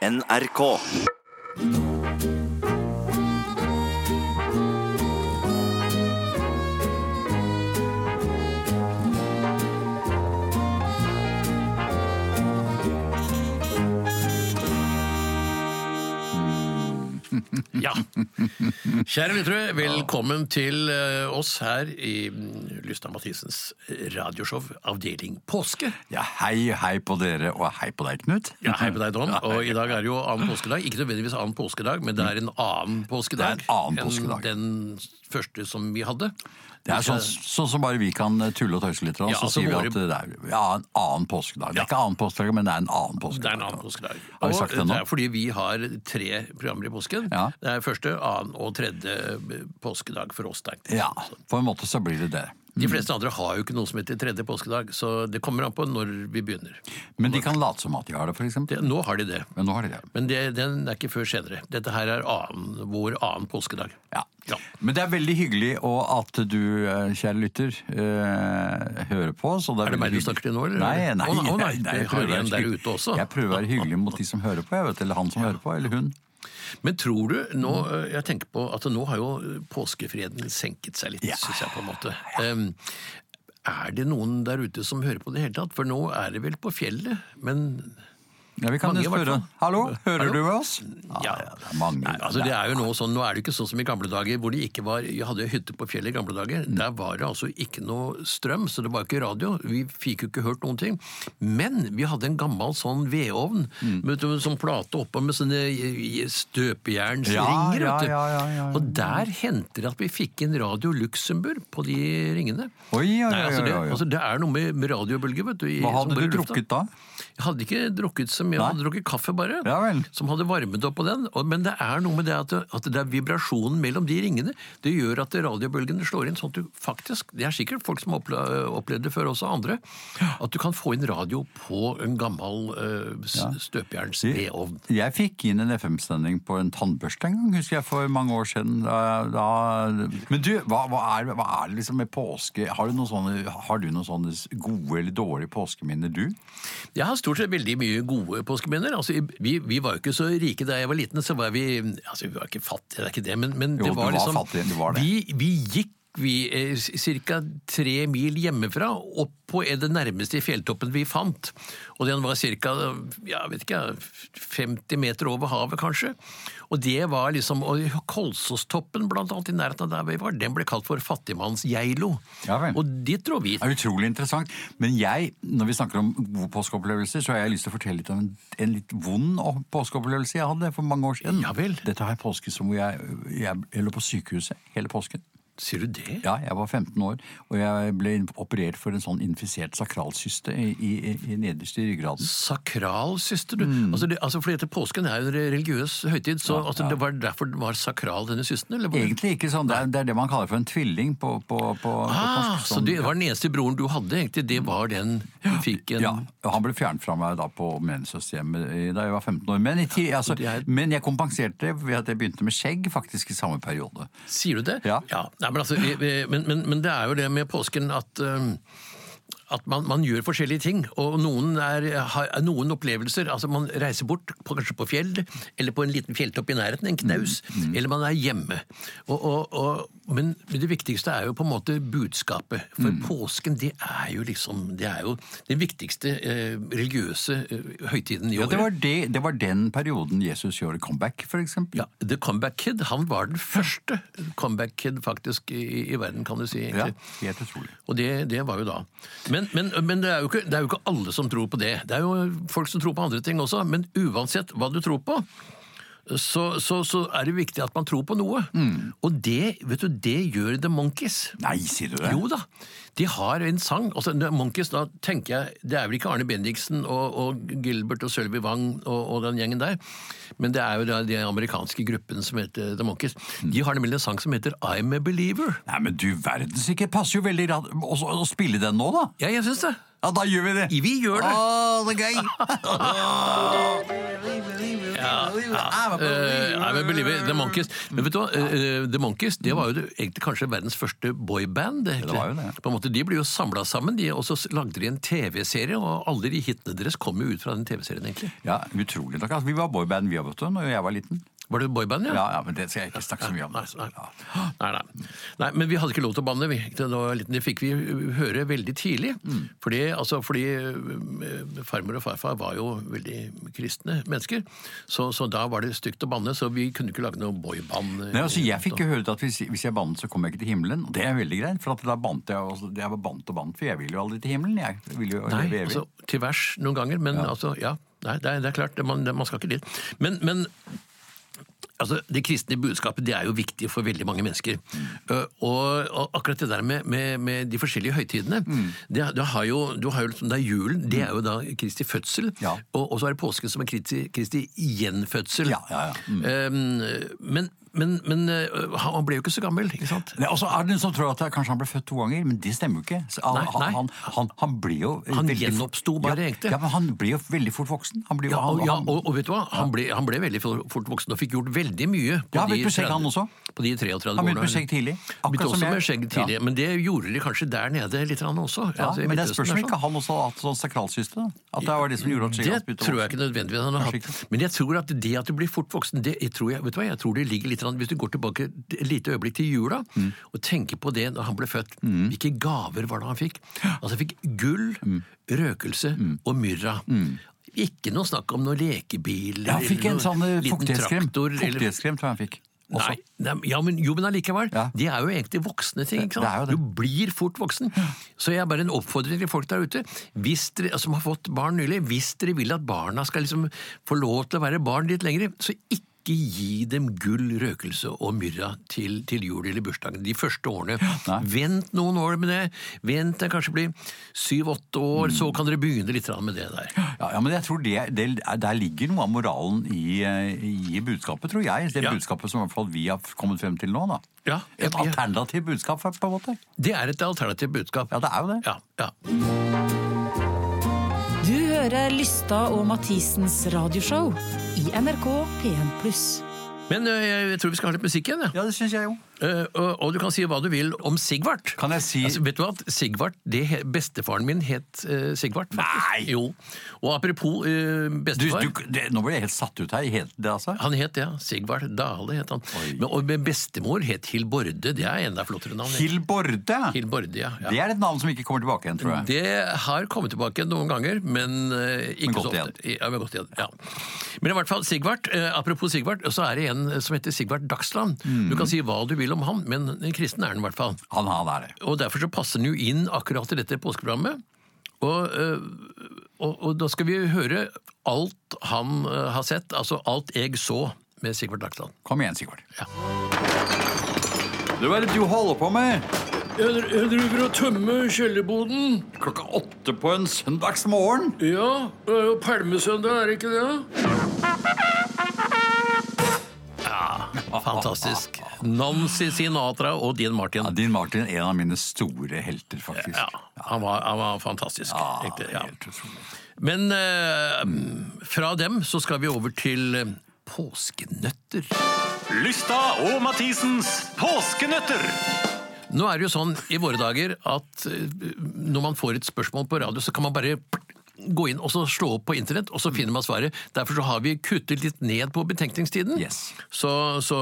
NRK. Ja. Kjære lyttere, velkommen til eh, oss her i mm, Lystad Mathisens radioshow Avdeling påske. Ja, hei, hei på dere, og hei på deg, Knut. Ja, Hei på deg, Don. Og i dag er det jo annen påskedag. Ikke nødvendigvis annen påskedag, men det er en annen påskedag Det er en annen enn den første som vi hadde. Det er sånn, sånn som bare vi kan tulle og tøyse litt, og Ja, så altså sier vi at det er ja, en annen påskedag. Det er ikke annen påskedag, men det er en annen påskedag. Det er en annen påskedag. Har vi sagt det nå? Det er fordi vi har tre programmer i påsken. Ja. Det er første, annen og tredje påskedag for oss. Der. Ja, på en måte så blir det det. De fleste andre har jo ikke noe som heter tredje påskedag, så det kommer an på når vi begynner. Men de kan late som at de har det, eksempel. nå har de det. Men nå har de det. Men det, den er ikke før senere. Dette her er annen, vår annen påskedag. Ja. Ja. Men det er veldig hyggelig og at du, eh, kjære lytter, øh, hører på oss. og Er det meg du snakker til nå, eller? Nei, nei, å, nei, nei, du jeg prøver å prøver ute også. Jeg prøver å være hyggelig mot de som hører på, jeg vet, eller han som hører på, eller hun. Men tror du nå eh, Jeg tenker på at nå har jo påskefreden senket seg litt, Ja. synes jeg på en måte. Um, er det noen der ute som hører på det hele tatt? For nå er det vel på fjellet, men Ja, vi kan Mange spørre. Hallo, hører Hallo? du med oss? Ja. det er mange. Nei, altså det er jo nå sånn, nå er det ikke sånn som i gamle dager, hvor de ikke var Jeg hadde hytte på fjellet i gamle dager. Mm. Der var det altså ikke noe strøm, så det var ikke radio. Vi fikk jo ikke hørt noen ting. Men vi hadde en gammel sånn vedovn Mm. med sånn plate oppå med sånne støpejernsringer. Ja, ja, ja, ja, ja, ja. Og der hendte det at vi fikk inn Radio Luxembourg på de ringene. Oi, Nei, ja, altså det, ja, ja. altså det er noe med, radiobølger, vet du. i- Hva hadde du trukket drukket da? Jeg hadde ikke drukket så mye, jeg hadde drukket kaffe bare. Ja. Som hadde varmet opp på den. Men det er noe med det at det, at det er vibrasjonen mellom de ringene. Det gjør at radiobølgene slår inn sånn at du faktisk Det er sikkert folk som har opplevd det før også, andre. At du kan få inn radio på en gammel uh, Ja. støpejernsvedovn. Jeg fikk inn en FM-sending på en tannbørste en gang, husker jeg, for mange år siden. Da, da... Men du, hva, hva, er, hva er det liksom med påske? Har du noen sånne, har du noen sånne gode eller dårlige påskeminner, du? Jeg har stort sett veldig mye gode påskeminner. Altså, vi, vi var jo ikke så rike da jeg var liten, så var vi Altså, vi var ikke fattige, det er ikke det, men, men det jo, var var liksom fattig, var det. Vi, vi gikk vi ca. tre mil hjemmefra, opp på det nærmeste fjelltoppen vi fant. Og den var ca. Ja, vet ikke, 50 meter over havet, kanskje. Og det var liksom og Kolsåstoppen, blant annet, i nærheten av der vi var, den ble kalt for fattigmannsgeilo. Ja vel. Og dit dro vi. Det er utrolig interessant. Men jeg, når vi snakker om gode påskeopplevelser, så har jeg lyst til å fortelle litt om en, en litt vond påskeopplevelse jeg hadde for mange år siden. Ja vel. Dette har jeg påske som hvor jeg, jeg, jeg lå på sykehuset hele påsken. Sier du det? Ja, jeg var 15 år, og jeg ble operert for en sånn infisert sakralsyste i, i, i nederst i ryggraden. Sakralsyste, du? Mm. Altså, det, altså fordi etter Påsken er jo en religiøs høytid, så altså, det var derfor den var sakral, denne systen? Eller? Egentlig ikke sånn, det er, det er det man kaller for en tvilling på, på, på, på Ah, Sånn. så det var den eneste broren du hadde, egentlig? Det var den du fikk en Ja, han ble fjernet fra meg da på menighetshjemmet da jeg var 15 år. Men, i altså, er- men jeg kompenserte ved at jeg begynte med skjegg faktisk i samme periode. Sier du det? Ja. Nei, men, altså, men, men, men det er jo det med påsken at um, at man, man gjør forskjellige ting, og noen, er, har, noen opplevelser altså Man reiser bort, på, kanskje på fjell, eller på en liten fjelltopp i nærheten, en knaus, Mm, eller man er hjemme. Og, og, og, men det viktigste er jo på en måte budskapet. For Mm. påsken, det er jo liksom Det er jo den viktigste eh, religiøse eh, høytiden i Ja, det var, det, det var den perioden Jesus gjorde comeback, for eksempel. Ja, The Comeback Kid han var den første comeback kid faktisk i, i verden, kan du si. Ja, helt utrolig. Og det, det var jo da. Men, men, men det, er ikke, det er jo ikke alle som tror på det. Det er jo folk som tror på andre ting også. Men uansett hva du tror på, så, så, så er det viktig at man tror på noe. Mm. Og det, vet du, det gjør The Monkees. Nei, sier du det? Jo da. De har en sang. altså The Monkees, da tenker jeg, Det er vel ikke Arne Bendiksen og, og Gilbert og Sølvi Wang og, og den gjengen der, men det er jo da de amerikanske gruppen som heter The Monkees. De har nemlig en sang som heter I'm a Believer. Nei, men du verdens ikke, passer jo veldig rad å, å, å spille den nå, da. Ja, jeg syns det. Ja, da gjør vi det. Vi gjør det. Å, det er gøy. Ja. I'm a Eh, believer. I'm a believer. The Monkees. Men vet du hva? Eh, The Monkees det var jo det- egentlig kanskje verdens første boyband. egentlig. det var jo det. På en måte, De ble jo samla sammen, de, og så lagde de en TV-serie. Og alle de hitene deres kom jo ut fra den TV-serien, egentlig. Ja, utrolig nok. Altså, vi var boyband vi vet du, når jeg var liten. Var det boyband, ja? Ja, ja, men det skal jeg ikke snakke så mye om. Nei, nei. Nei, nei. nei, men vi hadde ikke lov til å banne. vi. Det fikk vi høre veldig tidlig. Mm. Fordi, altså, fordi eh, farmor og farfar var jo veldig kristne mennesker. Så, så da var det stygt å banne, så vi kunne ikke lage noe boyband. Nei, altså, jeg fikk jo høre at hvis, hvis jeg bannet, så kom jeg ikke til himmelen. Og det er veldig greit, for at da bannet jeg, også, jeg var bannet og bannet, for jeg vil jo aldri til himmelen. Jeg vil jo Nei, leve evig. altså, til vers noen ganger, men altså, ja. Nei, det er, det er klart, man, man skal ikke dit. Men, men altså, det kristne budskapet det er jo viktig for veldig mange mennesker. Mm. Uh, og, og akkurat det der med, med, med de forskjellige høytidene Mm. det, det har jo, Du har jo liksom, det er julen, det er jo da Kristi fødsel. Ja. Og, og så er det påsken som er Kristi, Kristi gjenfødsel. Ja, ja, ja. Mm. Um, men men, men uh, han ble jo ikke så gammel, ikke sant? Nei, og så er det noen som tror at kanskje han ble født to ganger, men det stemmer jo ikke. Han, Nei, nei. Han, han, han ble jo Han gjenoppsto bare, ja, egentlig. Ja, men han ble jo veldig fort voksen. Jo, Ja, og, ja, og, og vet du hva? Han ble, han ble veldig fort voksen og fikk gjort veldig mye. På Ja, de begynte med skjegg, 30 han også. På de 33 Han begynte med årene. skjegg tidlig. Akkurat også som jeg. med skjegg tidlig, Ja. men det gjorde de kanskje der nede litt også. ja, altså, men det spørs om ikke han også har hatt sånn sakralsyste? At det var det som gjorde at skjegget hans begynte å tror jeg vokse? ikke nødvendigvis han har hatt. Men jeg tror at det at du blir fort voksen, det jeg tror jeg, vet du hva, jeg tror det ligger litt grann, Hvis du går tilbake et lite øyeblikk til jula Mm. og tenker på det da han ble født, hvilke gaver var det han fikk? Altså Han fikk gull, Mm. røkelse og myrra. Ikke noe snakk om noen lekebil Ja, han fikk en sånn eh, fuktighetskrem. traktor, Fuktighetskrem tror jeg han fikk. Nei, nei, ja, men, jo, men allikevel. Ja. Det er jo egentlig voksne ting. ikke sant? Det er jo det. Du blir fort voksen. Så jeg er bare en oppfordring til folk der ute hvis dere, som har fått barn nylig. Hvis dere vil at barna skal liksom få lov til å være barn litt lenger, så ikke gi dem gull, røkelse og myrra til, til jul eller bursdagen de første årene. Nei. Vent noen år med det. Vent til det kanskje blir syv-åtte år, Mm. så kan dere begynne litt med det der. Ja, ja, men jeg tror det, det, Der ligger noe av moralen i, eh, i budskapet, tror jeg. Det Ja. budskapet som i hvert fall vi har kommet frem til nå. da. Ja, Et alternativt budskap, på en måte. Det er et alternativt budskap. Ja, det er jo det. Ja, ja. Du hører Lysta og Mathisens radioshow i NRK P1+. Men øh, jeg tror vi skal ha litt musikk igjen. Ja. Ja, det synes jeg jo. Eh, og, og du kan si hva du vil om Sigvart. Kan jeg si- altså, Vet du hva? Sigvart, det Bestefaren min het uh, Sigvart. faktisk. Nei! Jo. Og apropos uh, bestefar du, det, nå ble jeg helt satt ut her. Het det altså? Han het det, ja. Sigvart Dale het han. Men, og bestemor het Hilborde. Det er enda flottere navn. Hill Borde. Hilborde, ja. ja. Det er et navn som ikke kommer tilbake igjen, tror jeg. Det har kommet tilbake noen ganger, men ikke Men godt så ofte. Ja, men godt igjen. Ja. Men i hvert fall Sigvart, apropos Sigvart, så er det en som heter Sigvart Dagsland. Du kan si hva du vil om han, men en kristen er han i hvert fall. Han, han er det. Og derfor så passer han jo inn akkurat i dette påskeprogrammet. Og, øh, og, og da skal vi høre alt han øh, har sett, altså alt jeg så med Sigvard Dagsland. Kom igjen, Sigvard. Ja. Du, hva er det du holder på med? Jeg, driver og tømmer kjellerboden. Klokka åtte på en søndagsmorgen? Ja, det er jo palmesøndag, er det ikke det? Ja, fantastisk. Nancy Sinatra og Dean Martin. Ja, Dean Martin er en av mine store helter, faktisk. Ja, han var, han var fantastisk. Ja, egentlig, ja. helt utrolig. Men eh, fra dem så skal vi over til eh, påskenøtter. Lysta og Mathisens påskenøtter. Nå er det jo sånn i våre dager at eh, når man får et spørsmål på radio, så kan man bare gå inn og så slå opp på internett, og så finner man svaret. Derfor så har vi kuttet litt ned på betenkningstiden. Yes. Så, så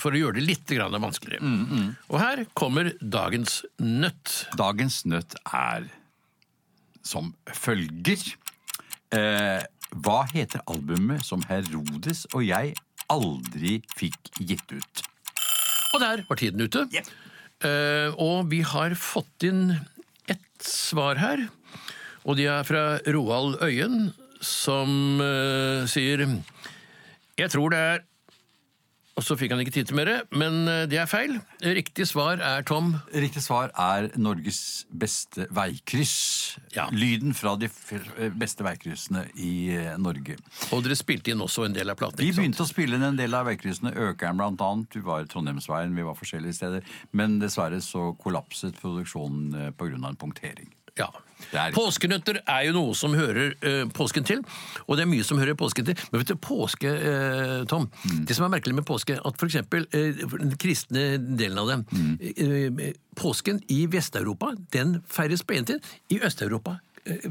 for å gjøre det litt grann vanskeligere. Og her kommer dagens nøtt. Dagens nøtt er som følger. Eh, hva heter albumet som Herodes og jeg aldri fikk gitt ut? Og der var tiden ute. Eh, og vi har fått inn ett svar her. Og de er fra Roald Øyen, som uh, sier Jeg tror det er Og så fikk han ikke tid til mer, men eh, det er feil. Riktig svar er Tom. Riktig svar er Norges beste veikryss. Ja. Lyden fra de f- beste veikryssene i eh, Norge. Og dere spilte inn også en del av platene? Vi begynte å spille inn en del av veikryssene, Økeren blant annet. Vi var i Trondheimsveien, vi var forskjellige steder. Men dessverre så kollapset produksjonen eh, av en punktering. Ja. Er- Påskenøtter er jo noe som hører uh, påsken til, og det er mye som hører påsken til. Men vet du, påske, uh, Tom, Mm. det som er merkelig med påske, at for eksempel eh, den kristne delen av det, Mm. påsken i Vest-Europa, den feires på en tid, i Øst-Europa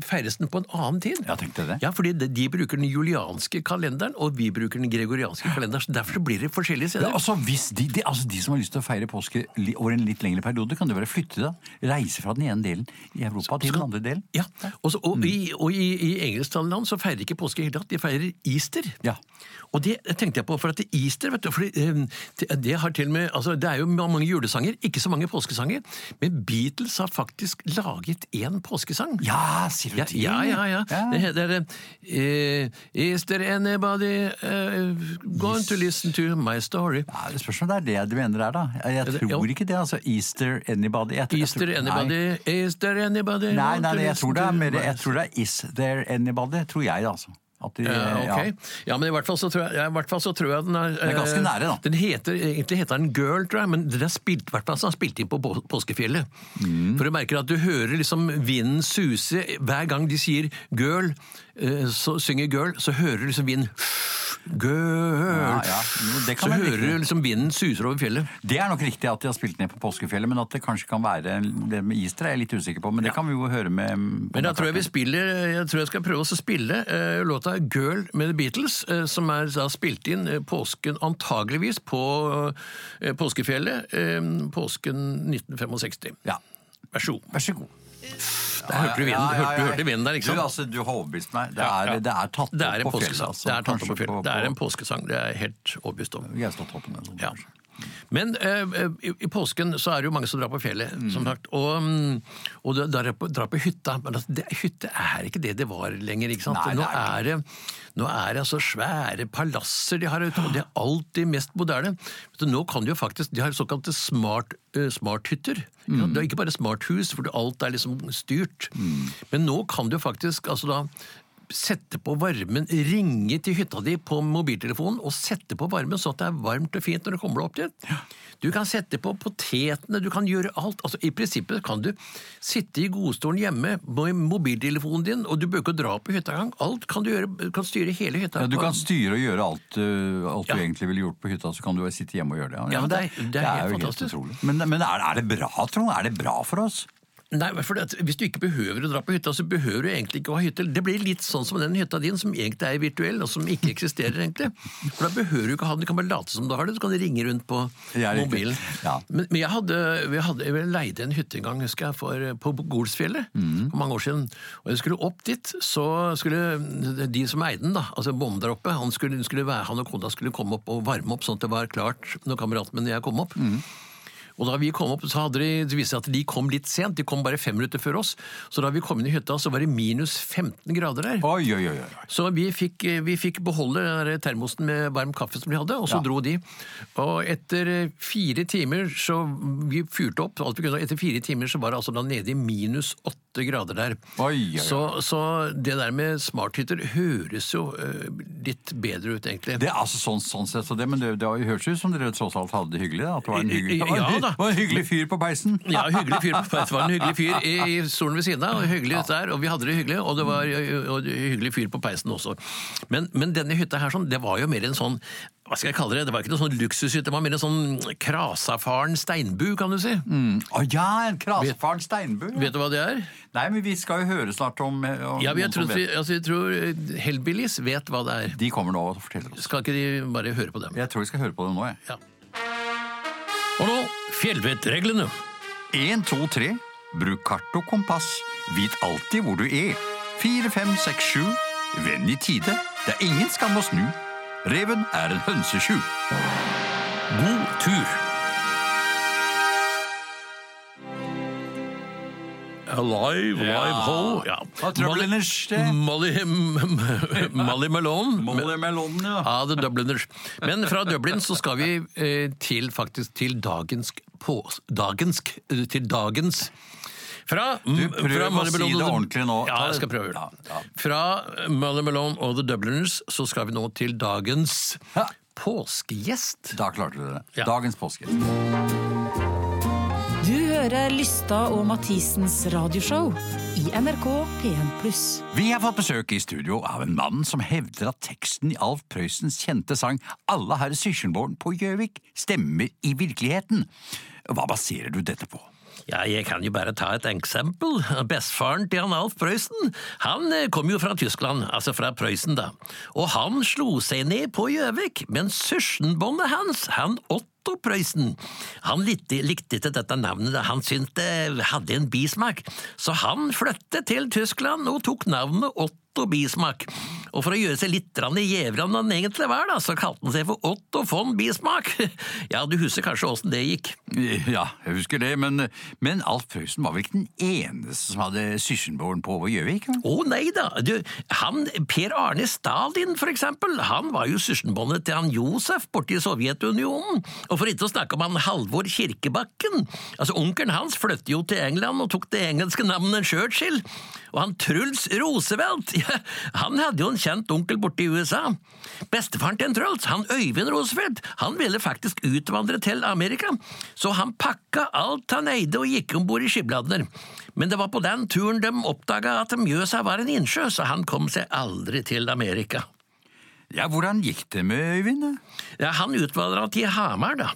feires den på en annen tid. Ja, tenkte det. Ja, fordi de, bruker den julianske kalenderen, og vi bruker den gregorianske kalenderen, så derfor blir det forskjellige Ja, altså, hvis de, de, altså De som har lyst til å feire påske over en litt lengre periode, kan det være flytte da. Reise fra den ene delen i Europa til den andre delen. Ja, og, så, og, i, og i, i engelsktalende land så feirer ikke påske i hele tatt, de feirer easter. Ja. Og det tenkte jeg på, for at det easter, vet du, fordi, eh, det, det har til med, altså det er jo mange julesanger, ikke så mange påskesanger, men Beatles har faktisk laget en påskesang. Ja, sier du Ja, det? ja, ja. ja. Det heter uh, Is there anybody uh, going to listen to my story? Ja, det spørs om det er det du mener der, da. Jeg, jeg tror ikke det. altså Easter anybody. Jeg, jeg Easter tror- anybody, is there anybody Nei, nei, nei jeg, tror det er jeg tror det er is there anybody, tror jeg, altså. De, Ja, okay. ja. Ja, men i hvert fall så tror jeg, ja, i hvert fall så tror jeg den er er ganske eh, nære, da. Den heter, egentlig heter den Girl, tror jeg, men den er spilt, hvert fall er spilt inn på på- Påskefjellet. Mm. For du merker at du hører liksom vinden suse hver gang de sier girl, så synger girl, så hører liksom vinden Girl! Ja, ja. Jo, så hører riktig. du liksom vinden suser over fjellet. Det er nok riktig at de har spilt ned på Påskefjellet, men at det kanskje kan være det med Easter er jeg litt usikker på. Men det kan vi jo høre med Men da tror jeg vi spiller Jeg tror jeg skal prøve å spille uh, låta 'Girl' med The Beatles, uh, som er da spilt inn uh, påsken antageligvis på eh, Påskefjellet eh, påsken 1965. Ja. Vær så god. Vær så god. Der hørte du vinden, hørte, du hørte vinden der, ikke Du, altså, du har overbevist meg. Det er, det er tatt opp på fjellet. Altså. Det er tatt opp på fjellet. Det er en påskesang, det er jeg helt overbevist om. Gaustatoppen eller noe. Men eh, i, i påsken så er det jo mange som drar på fjellet, Mm. som sagt. Og, mm, og drar på, drar på hytta. Men altså, det, hytte er ikke det det var lenger, ikke sant? Nei, nå, det er det, nå er det altså svære palasser de har ute, og det er alltid mest moderne. Nå kan de jo faktisk, De har såkalte smart, eh, smarthytter. Mm. Det er ikke bare smarthus, for alt er liksom styrt. Men nå kan du faktisk altså da sette på varmen, ringe til hytta di på mobiltelefonen og sette på varmen sånn at det er varmt og fint når du kommer deg opp dit. Du kan sette på potetene, du kan gjøre alt. Altså, I prinsippet kan du sitte i godstolen hjemme med mobiltelefonen din, og du bør ikke dra på hytta engang. Alt kan du gjøre, du kan styre hele hytta. Ja, du kan styre og gjøre alt, uh, alt Ja. du egentlig ville gjort på hytta, så kan du bare sitte hjemme og gjøre det. Ja, men det er- det er helt jo helt utrolig. Men, men er, er det bra, Trond? Er det bra for oss? Nei, for det, Hvis du ikke behøver å dra på hytta, så behøver du egentlig ikke å ha hytte. Det blir litt sånn som den hytta din, som egentlig er virtuell, og som ikke eksisterer egentlig. For da behøver du ikke ha den, du kan bare late som du har det, så kan du ringe rundt på mobilen. Ja. Men, men jeg hadde, vi hadde jeg leide en hytte en gang, husker jeg, for, på Golsfjellet Mm. for mange år siden. Og jeg skulle opp dit, så skulle de som eide den, da, altså bonden der oppe, han, skulle, skulle være, han og kona skulle komme opp og varme opp, sånn at det var klart når kameraten min og jeg kom opp. Mm. Og da vi kom opp, så hadde de, det viste seg at de kom litt sent. De kom bare fem minutter før oss. Så da vi kom inn i hytta, så var det minus 15 grader der. Oi, oi, oi. Så vi fikk, vi fikk beholde termosen med varm kaffe som de hadde, og så Ja. dro de. Og etter fire timer så Vi fyrte opp alt vi kunne. Etter fire timer så var det altså da nede i minus åtte grader der. Oi, oi, oi. Så, så det der med smarthytter høres jo eh, litt bedre ut, egentlig. Det er altså sånn, sånn sett, så det, men det, det høres ut som dere tross alt hadde det hyggelig. da, At det var en hyggelig, var en, Ja, da. var en hyggelig fyr på peisen. Ja, hyggelig fyr. Det var en hyggelig fyr i, i stolen ved siden av. og Hyggelig der, og vi hadde det hyggelig, og det var og hyggelig fyr på peisen også. Men, men denne hytta her, sånn, det var jo mer en sånn hva skal jeg kalle det? Det var ikke noe sånn luksushytte, det var mer en sånn krasafaren steinbu, kan du si. Å ja, en krasafaren steinbu. Ja. Vet du hva det er? Nei, men vi skal jo høre snart om, om Ja, vi trodd, vi, altså, jeg tror eh, Hellbillies vet hva det er. De kommer nå og forteller oss. Skal ikke de bare høre på dem? Jeg tror vi skal høre på dem nå, jeg. Ja. Og nå fjellvettreglene. Én, to, tre. Bruk kart og kompass. Vit alltid hvor du er. Fire, fem, seks, sju. Venn i tide. Det er ingen skam å snu. Reven er en hønsesju. God tur! Alive, live, ho. Ja. Dubliners, det. Molly, Molly Malone. Melonen, ja. Ja, The Dubliners. Men fra Dublin så skal vi eh, til faktisk til dagens på, dagensk, eh, til dagens fra, Du, prøver fra å si det ordentlig nå. Ja, jeg skal prøve å gjøre det. Ja, ja. Fra Molly Malone og The Dubliners så skal vi nå til dagens Ja. påskegjest. Da klarte du det. Ja. Dagens påskegjest. Du hører Lysta Lystad og Mathisens radioshow i NRK P1+. Vi har fått besøk i studio av en mann som hevder at teksten i Alf Prøysens kjente sang Alle herre Sykkjenborn på Gjøvik stemmer i virkeligheten. Hva baserer du dette på? Ja, jeg kan jo bare ta et eksempel. Bestefaren til han Alf Prøysen, han eh, kom jo fra Tyskland, altså fra Prøysen, da. Og han slo seg ned på Gjøvik, men søskenbåndet hans, han Otto Prøysen, han likte, likte ikke dette navnet, han syntes det hadde en bismak, så han flyttet til Tyskland og tok navnet Otto Bismak. Og for å gjøre seg litt gjevere enn han egentlig var, da, så kalte han seg for Otto von Bismak. Ja, du husker kanskje åssen det gikk? Ja, jeg husker det, men, men Alf Prøysen var vel ikke den eneste som hadde Sykkjenborn på Gjøvik? Å oh, nei da, du, han Per Arne Stalin for eksempel, han var jo søskenbåndet til han Josef borte i Sovjetunionen, og for ikke å snakke om han Halvor Kirkebakken. Altså, Onkelen hans flyttet jo til England og tok det engelske navnet Churchill, og han Truls Roosevelt, han hadde jo en kjent onkel borte i USA. Bestefaren til en Truls, han Øyvind Roosevelt, han ville faktisk utvandre til Amerika, så han pakka alt han eide og gikk om bord i Skibladner. Men det var på den turen de oppdaga at Mjøsa var en innsjø, så han kom seg aldri til Amerika. Ja, Hvordan gikk det med Øyvind? Ja, Han utvandra til Hamar, da.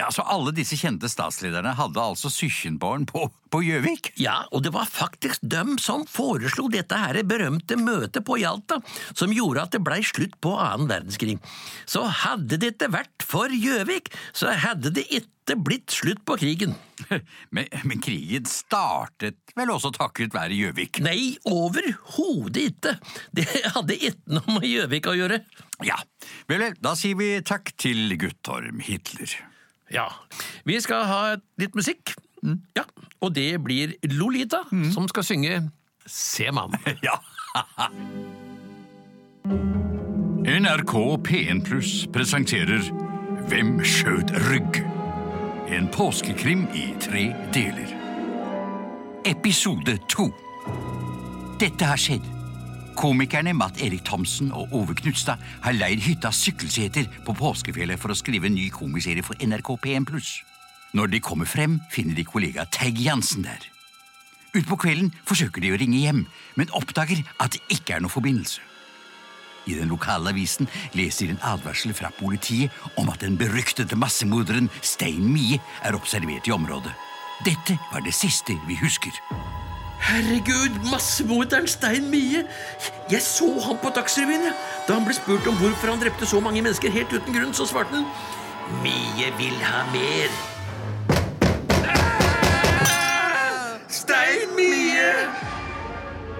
Ja, Så alle disse kjente statslederne hadde altså Sykkjenborn på på Gjøvik? Ja, og det var faktisk dem som foreslo dette her berømte møtet på Hjalta, som gjorde at det blei slutt på annen verdenskrig. Så hadde det ikke vært for Gjøvik, så hadde det ikke blitt slutt på krigen. Men, men krigen startet vel også takket være Gjøvik? Nei, overhodet ikke. Det hadde ikke noe med Gjøvik å gjøre. Ja, vel, da sier vi takk til Guttorm Hitler. Ja. Vi skal ha litt musikk. Ja, Og det blir Lolita som skal synge Se mann. Ja. NRK P1 Pluss presenterer Hvem skjøt rygg? En påskekrim i tre deler. Episode to. Dette har skjedd. Komikerne Matt Erik Thomsen og Ove Knutstad har leid hytta Sykkelseter på påskefjellet for å skrive en ny komiserie for NRK P1 Når de kommer frem, finner de kollega Teig Jansen der. Utpå kvelden forsøker de å ringe hjem, men oppdager at det ikke er noe forbindelse. I den lokale avisen leser de en advarsel fra politiet om at den beryktede massemorderen Stein Mie er observert i området. Dette var det siste vi husker. Herregud, massemorderen Stein Mie! Jeg så han på Dagsrevyen, ja. Da han ble spurt om hvorfor han drepte så mange mennesker helt uten grunn, så svarte han Mie vil ha mer. Stein Mie!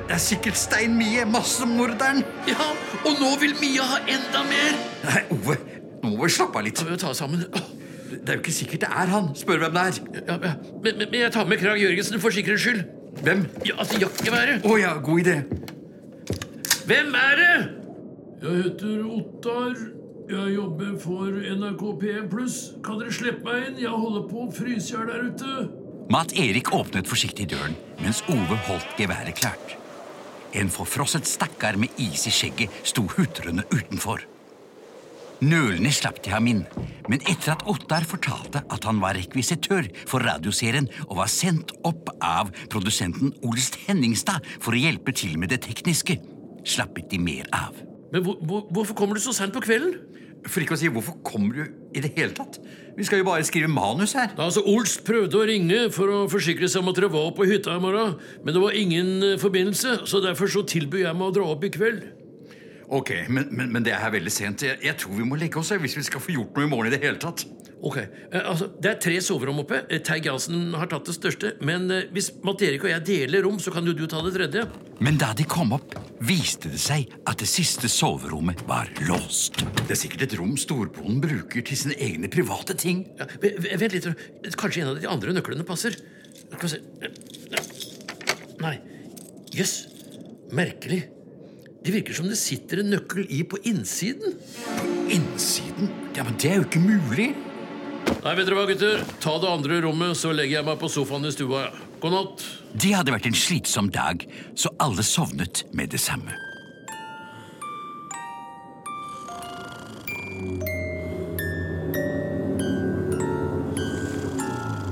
Det er sikkert Stein Mie, massemorderen. Ja, og nå vil Mie ha enda mer. Nei, Ove, nå må vi slappe av litt. Vi ta sammen. Det er jo ikke sikkert det er han. Spør hvem det er. Ja, ja. Men, men, men jeg tar med Krag Jørgensen for sikkerhets skyld. Hvem? Ja, altså jakkeværet. Å ja, god idé. Hvem er det? Jeg heter Ottar. Jeg jobber for NRK P1+. Kan dere slippe meg inn? Jeg holder på å fryse i hjel der ute. Matt Erik åpnet forsiktig døren, mens Ove holdt geværet klart. En forfrosset stakkar med is i skjegget sto hutrende utenfor. Nølende slapp de ham inn, men etter at Ottar fortalte at han var rekvisitør for radioserien og var sendt opp av produsenten Olst Henningstad for å hjelpe til med det tekniske, slappet de mer av. Men hvor, hvor, hvorfor kommer du så sent på kvelden? For ikke å si hvorfor kommer du i det hele tatt? Vi skal jo bare skrive manus her. Altså, Olst prøvde å ringe for å forsikre seg om at dere var på hytta i morgen, men det var ingen eh, forbindelse, så derfor så tilbød jeg meg å dra opp i kveld. Ok, men, men, men det er veldig sent. Jeg, jeg tror vi må legge oss her hvis vi skal få gjort noe i morgen i det hele tatt. Ok, eh, altså, Det er tre soverom oppe. Eh, Teig Jansen har tatt det største. Men eh, hvis Matt Erik og jeg deler rom, så kan jo du ta det tredje. Men da de kom opp, viste det seg at det siste soverommet var låst. Det er sikkert et rom storbonden bruker til sine egne private ting. Ja, vent litt. Kanskje en av de andre nøklene passer. Skal vi se Nei. Jøss. Merkelig. Det virker som det sitter en nøkkel i på innsiden. På Innsiden? Ja, men det er jo ikke mulig. Nei, vet dere hva, gutter? Ta det andre rommet, så legger jeg meg på sofaen i stua. God natt. Det hadde vært en slitsom dag, så alle sovnet med det samme.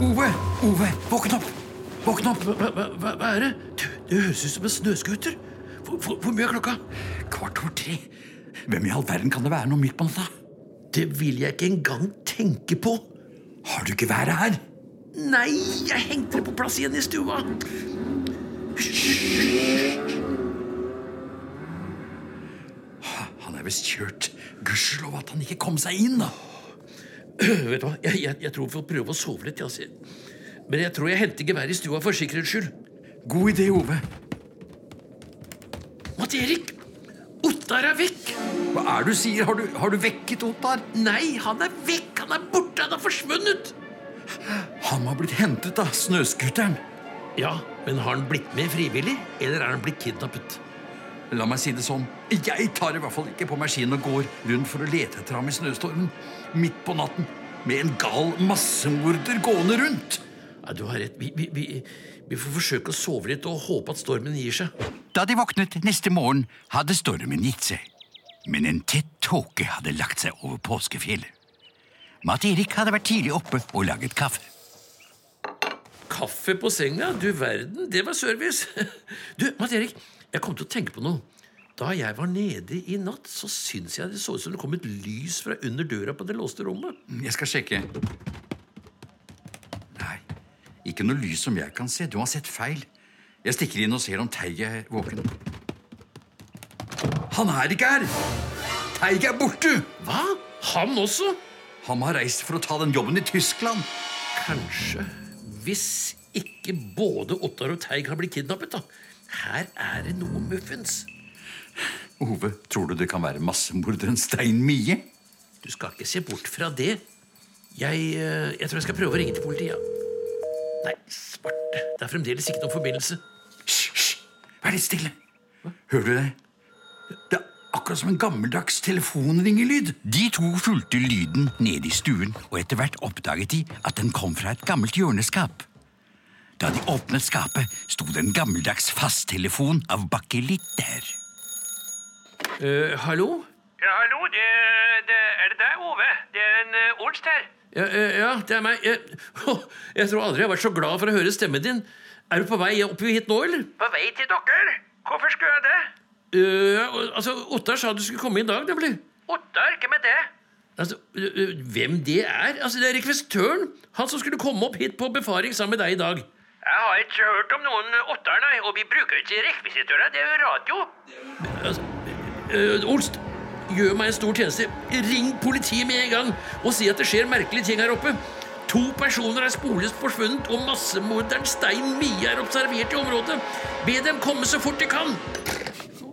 Ove! Ove, våkn opp! Våkn opp! Hva, hva, hva, er det? Du, det høres ut som en snøscooter. Hvor, hvor, mye er klokka? Kvart over tre. Hvem i all verden kan det være nå midt på natta? Det vil jeg ikke engang tenke på. Har du ikke været her? Nei, jeg hengte det på plass igjen i stua. Han er visst kjørt. Gudskjelov at han ikke kom seg inn, da. Vet du hva, jeg, jeg, jeg tror vi får prøve å sove litt. Altså. Men jeg tror jeg henter geværet i stua for sikkerhets skyld. God idé, Ove. Matt Erik! Ottar er vekk! Hva er det du sier? Har du, har du vekket Ottar? Nei, han er vekk! Han er borte! Han er forsvunnet! Han har blitt hentet av snøscooteren. Ja, men har han blitt med frivillig, eller er han blitt kidnappet? La meg si det sånn. Jeg tar i hvert fall ikke på maskinen og går rundt for å lete etter ham i snøstormen. Midt på natten. Med en gal massemorder gående rundt. Ja, Du har rett. Vi, vi, vi, vi får forsøke å sove litt og håpe at stormen gir seg. Da de våknet neste morgen, hadde stormen gitt seg. Men en tett tåke hadde lagt seg over påskefjellet. Matt Erik hadde vært tidlig oppe og laget kaffe. Kaffe på senga? Du verden, det var service. Du, Matt Erik, jeg kom til å tenke på noe. Da jeg var nede i natt, så syns jeg det så ut som det kom et lys fra under døra på det låste rommet. Jeg skal sjekke. Nei, ikke noe lys som jeg kan se. Du har sett feil. Jeg stikker inn og ser om Teig er våken. Han er ikke her! Teig er borte! Hva? Han også? Han har reist for å ta den jobben i Tyskland. Kanskje. Hvis ikke både Ottar og Teig har blitt kidnappet, da. Her er det noe muffens. Ove, tror du det kan være massemorderen Stein Mie? Du skal ikke se bort fra det. Jeg, eh, jeg tror jeg skal prøve å ringe til politiet. Ja. Nei, svarte. Det er fremdeles ikke noen forbindelse. Hysj! Vær litt stille. Hører du det? Det er akkurat som en gammeldags telefonringelyd. De to fulgte lyden ned i stuen, og etter hvert oppdaget de at den kom fra et gammelt hjørneskap. Da de åpnet skapet, sto det en gammeldags fasttelefon av bakelitt der. Eh, hallo? Ja, hallo, det, det, er det deg, Ove? Det er en uh, Olst her. Ja, uh, ja, det er meg. Jeg, jeg tror aldri jeg har vært så glad for å høre stemmen din. Er du på vei opp hit nå, eller? På vei til dere. Hvorfor skulle jeg det? Uh, altså, Ottar sa du skulle komme i dag, nemlig. Ottar, hvem er det? Altså, eh, hvem det er? Altså, Det er rekvisitøren. Han som skulle komme opp hit på befaring sammen med deg i dag. Jeg har ikke hørt om noen Ottar, nei, og vi bruker ikke rekvisitører, det er jo radio. Altså, uh, Olst, gjør meg en stor tjeneste. Ring politiet med en gang og si at det skjer merkelige ting her oppe. To personer er sporløst forsvunnet, og massemorderen Stein Mie er observert i området. Be dem komme så fort de kan.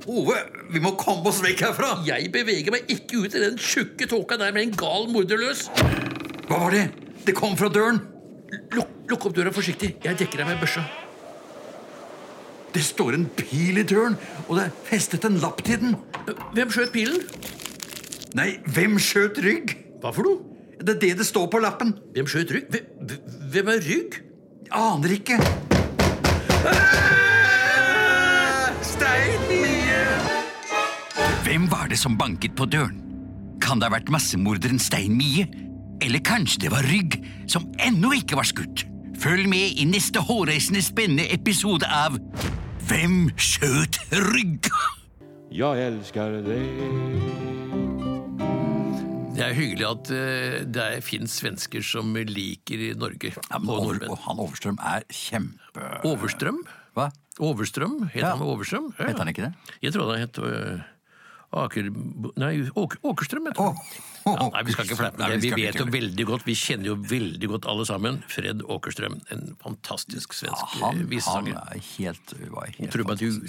Ove, vi må komme oss vekk herfra! Jeg beveger meg ikke ut i den tjukke tåka der med en gal morder løs. Hva var det? Det kom fra døren. Lukk, lukk opp døra forsiktig. Jeg dekker deg med børsa. Det står en pil i døren, og det er festet en lapp til den. Hvem skjøt pilen? Nei, hvem skjøt rygg? Hva for noe? Det er det det står på lappen. Hvem skjøt rygg? Hvem, er rygg? Aner ikke. Stein Mie! Hvem var det som banket på døren? Kan det ha vært massemorderen Stein Mie? Eller kanskje det var Rygg, som ennå ikke var skutt? Følg med i neste hårreisende spennende episode av Hvem skjøt Rygg? Jeg elsker dig Det er hyggelig at eh, det fins svensker som liker Norge Ja, og nordmenn. han Overstrøm er kjempe... Overstrøm? Hva? Overstrøm? Het Ja. han Overstrøm? Ja. Heter han ikke det? Jeg trodde han het øh, Aker... Nei, Åk, Åkerstrøm, tror. Åh. Ja, nei, vi skal ikke flette med det. vi vet jo veldig godt, vi kjenner jo veldig godt alle sammen, Fred Åkerstrøm. En fantastisk svensk Han, han visesanger. er helt, var helt trubadur.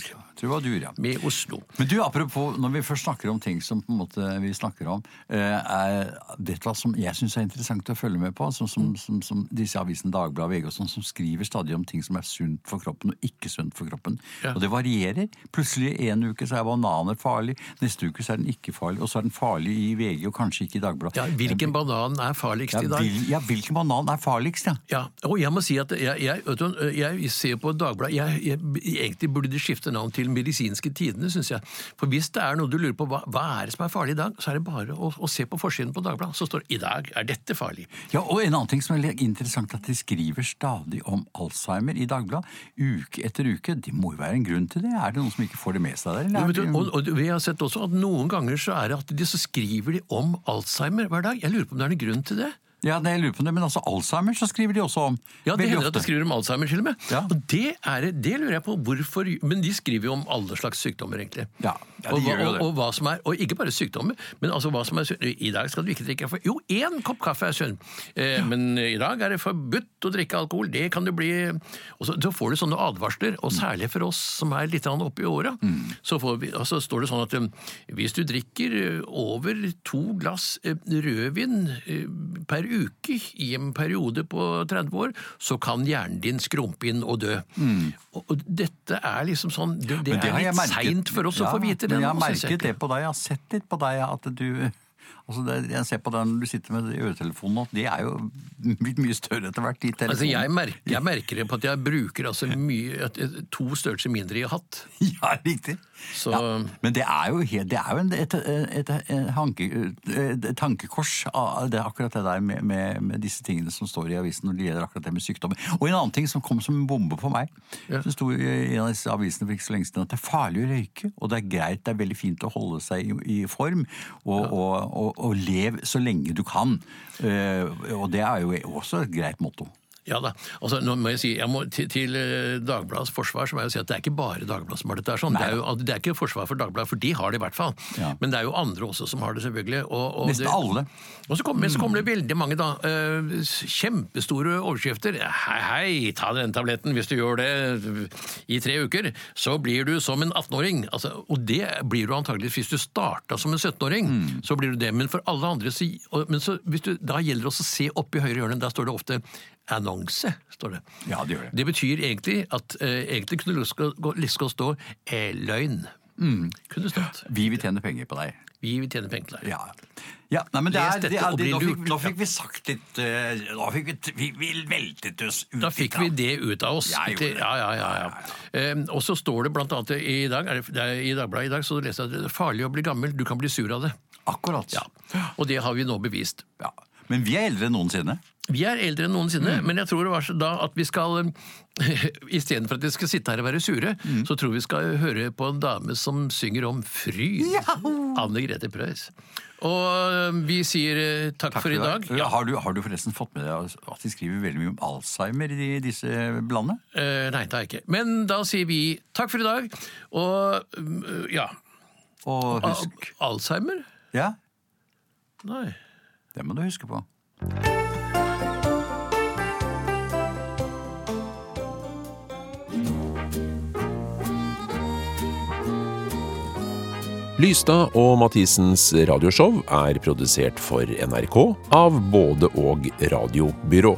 Trubadur, ja. Med Oslo. Men du, apropos, når vi først snakker om ting som på en måte vi snakker om, eh, er, dette som jeg syns er interessant å følge med på? Som, som, som, som disse avisene Dagbladet VG og sånn, som skriver stadig om ting som er sunt for kroppen og ikke sunt for kroppen. Ja. Og det varierer. Plutselig en uke så er bananer farlig, neste uke så er den ikke farlig, og så er den farlig i VG og kanskje ikke i Dagbladet. Ja, hvilken banan er farligst ja, i dag? vil, ja, hvilken banan er farligst, ja? Ja, og jeg må si at jeg, jeg, du, jeg ser på Dagbladet jeg, jeg, Egentlig burde de skifte navn til Medisinske Tidene, syns jeg. For hvis det er noe du lurer på hva, hva er det som er farlig i dag, så er det bare å, å se på forsiden på Dagbladet. Så står det 'I dag er dette farlig'. Ja, og En annen ting som er interessant, at de skriver stadig om Alzheimer i Dagbladet. Uke etter uke. Det må jo være en grunn til det? Er det noen som ikke får det med seg der? Jo, du, og, og vi har sett også at noen ganger så er det at de så skriver de om Alzheimer hver dag. Jeg lurer på om det er noen grunn til det? Ja, det, lurer på det, Men altså Alzheimer så skriver de også om. Ja, det hender at de skriver om Alzheimer til og med. Ja. Og det, er, det lurer jeg på hvorfor Men de skriver jo om alle slags sykdommer, egentlig. Ja, ja, de og, gjør jo og, det. og hva som er, og ikke bare sykdommer, men altså hva som er. I dag skal du ikke drikke for Jo, én kopp kaffe er sunn, eh, men i dag er det forbudt å drikke alkohol. Det kan du bli Og så, så får du sånne advarsler, og særlig for oss som er litt oppe i åra, Mm. så, får vi, altså, står det sånn at eh, hvis du drikker eh, over to glass eh, rødvin per uke i en periode på 30 år, så kan hjernen din skrumpe inn og dø. Og, og dette er liksom sånn Det, det, det er litt merket- seint for oss å få vite det men Jeg har merket det på deg. Jeg har sett litt på deg at du altså det, Jeg ser på det når du sitter med øretelefonen, nå, de er jo blitt mye større etter hvert. Altså, jeg, merker, jeg merker det på at jeg bruker altså mye, eh, to størrelser mindre i hatt. Ja, riktig. Så Ja, men det er jo, helt, det er jo et, et, et, et, tankekors, det, er akkurat det der med, med, med disse tingene som står i avisen når det gjelder akkurat det med sykdommer. Og en annen ting som kom som en bombe på meg, Ja. det sto i en av disse avisene for ikke så lenge siden, at det er farlig å røyke, og det er greit, det er veldig fint å holde seg i, i form, og, og, og, og lev så lenge du kan. Eh, og det er jo også et greit motto. Ja da. Altså, nå må jeg si, jeg må, til, til eh, Dagbladets forsvar så må jeg jo si at det er ikke bare Dagbladet som har dette. sånn. Det er, jo, det er ikke forsvar for Dagbladet, for de har det i hvert fall. Ja. Men det er jo andre også som har det, selvfølgelig. Og, og Nesten alle. Og så kommer, så kommer det veldig mange, da. eh, kjempestore overskrifter. Hei, hei, ta den tabletten hvis du gjør det i tre uker. Så blir du som en 18-åring. Altså, og det blir du antageligvis hvis du starta som en 17-åring. Så blir du det. Men for alle andre så, men så, hvis du, Da gjelder det også å se opp i høyre hjørne. Der står det ofte annonse. står det. Ja, det gjør det. Det betyr egentlig at eh, egentlig kunne det til å stå eh, løgn. Kunne stått. Vi vil tjene penger på deg. Vi vil tjene penger på deg. Ja. ja nei, men det er, det er, det, nå, fikk, nå fikk vi sagt litt eh, Nå fikk vi, vi, vi veltet oss ut Da fikk vi det ut av oss. Det. Ja, ja, ja, ja. Um, og så står det blant annet i dag, er det, det er i Dagbladet i dag, så leser jeg at det er farlig å bli gammel, du kan bli sur av det. Akkurat. Ja. Og det har vi nå bevist. Ja. Men vi er eldre enn noensinne. Vi er eldre enn noensinne, Mm. men jeg tror det var så da at vi skal Istedenfor at vi skal sitte her og være sure, Mm. så tror vi skal høre på en dame som synger om fryd. Anne Grete Preus. Og vi sier takk, takk, for i dag. Ja. Har, du, har du forresten fått med deg at de skriver veldig mye om Alzheimer i disse bladene? Eh, nei, det har jeg ikke. Men da sier vi takk for i dag, og mm, ja Og husk Al Alzheimer? Ja, Nei. Det må du huske på. Lystad og Mathisens radioshow er produsert for NRK av både og radiobyrå.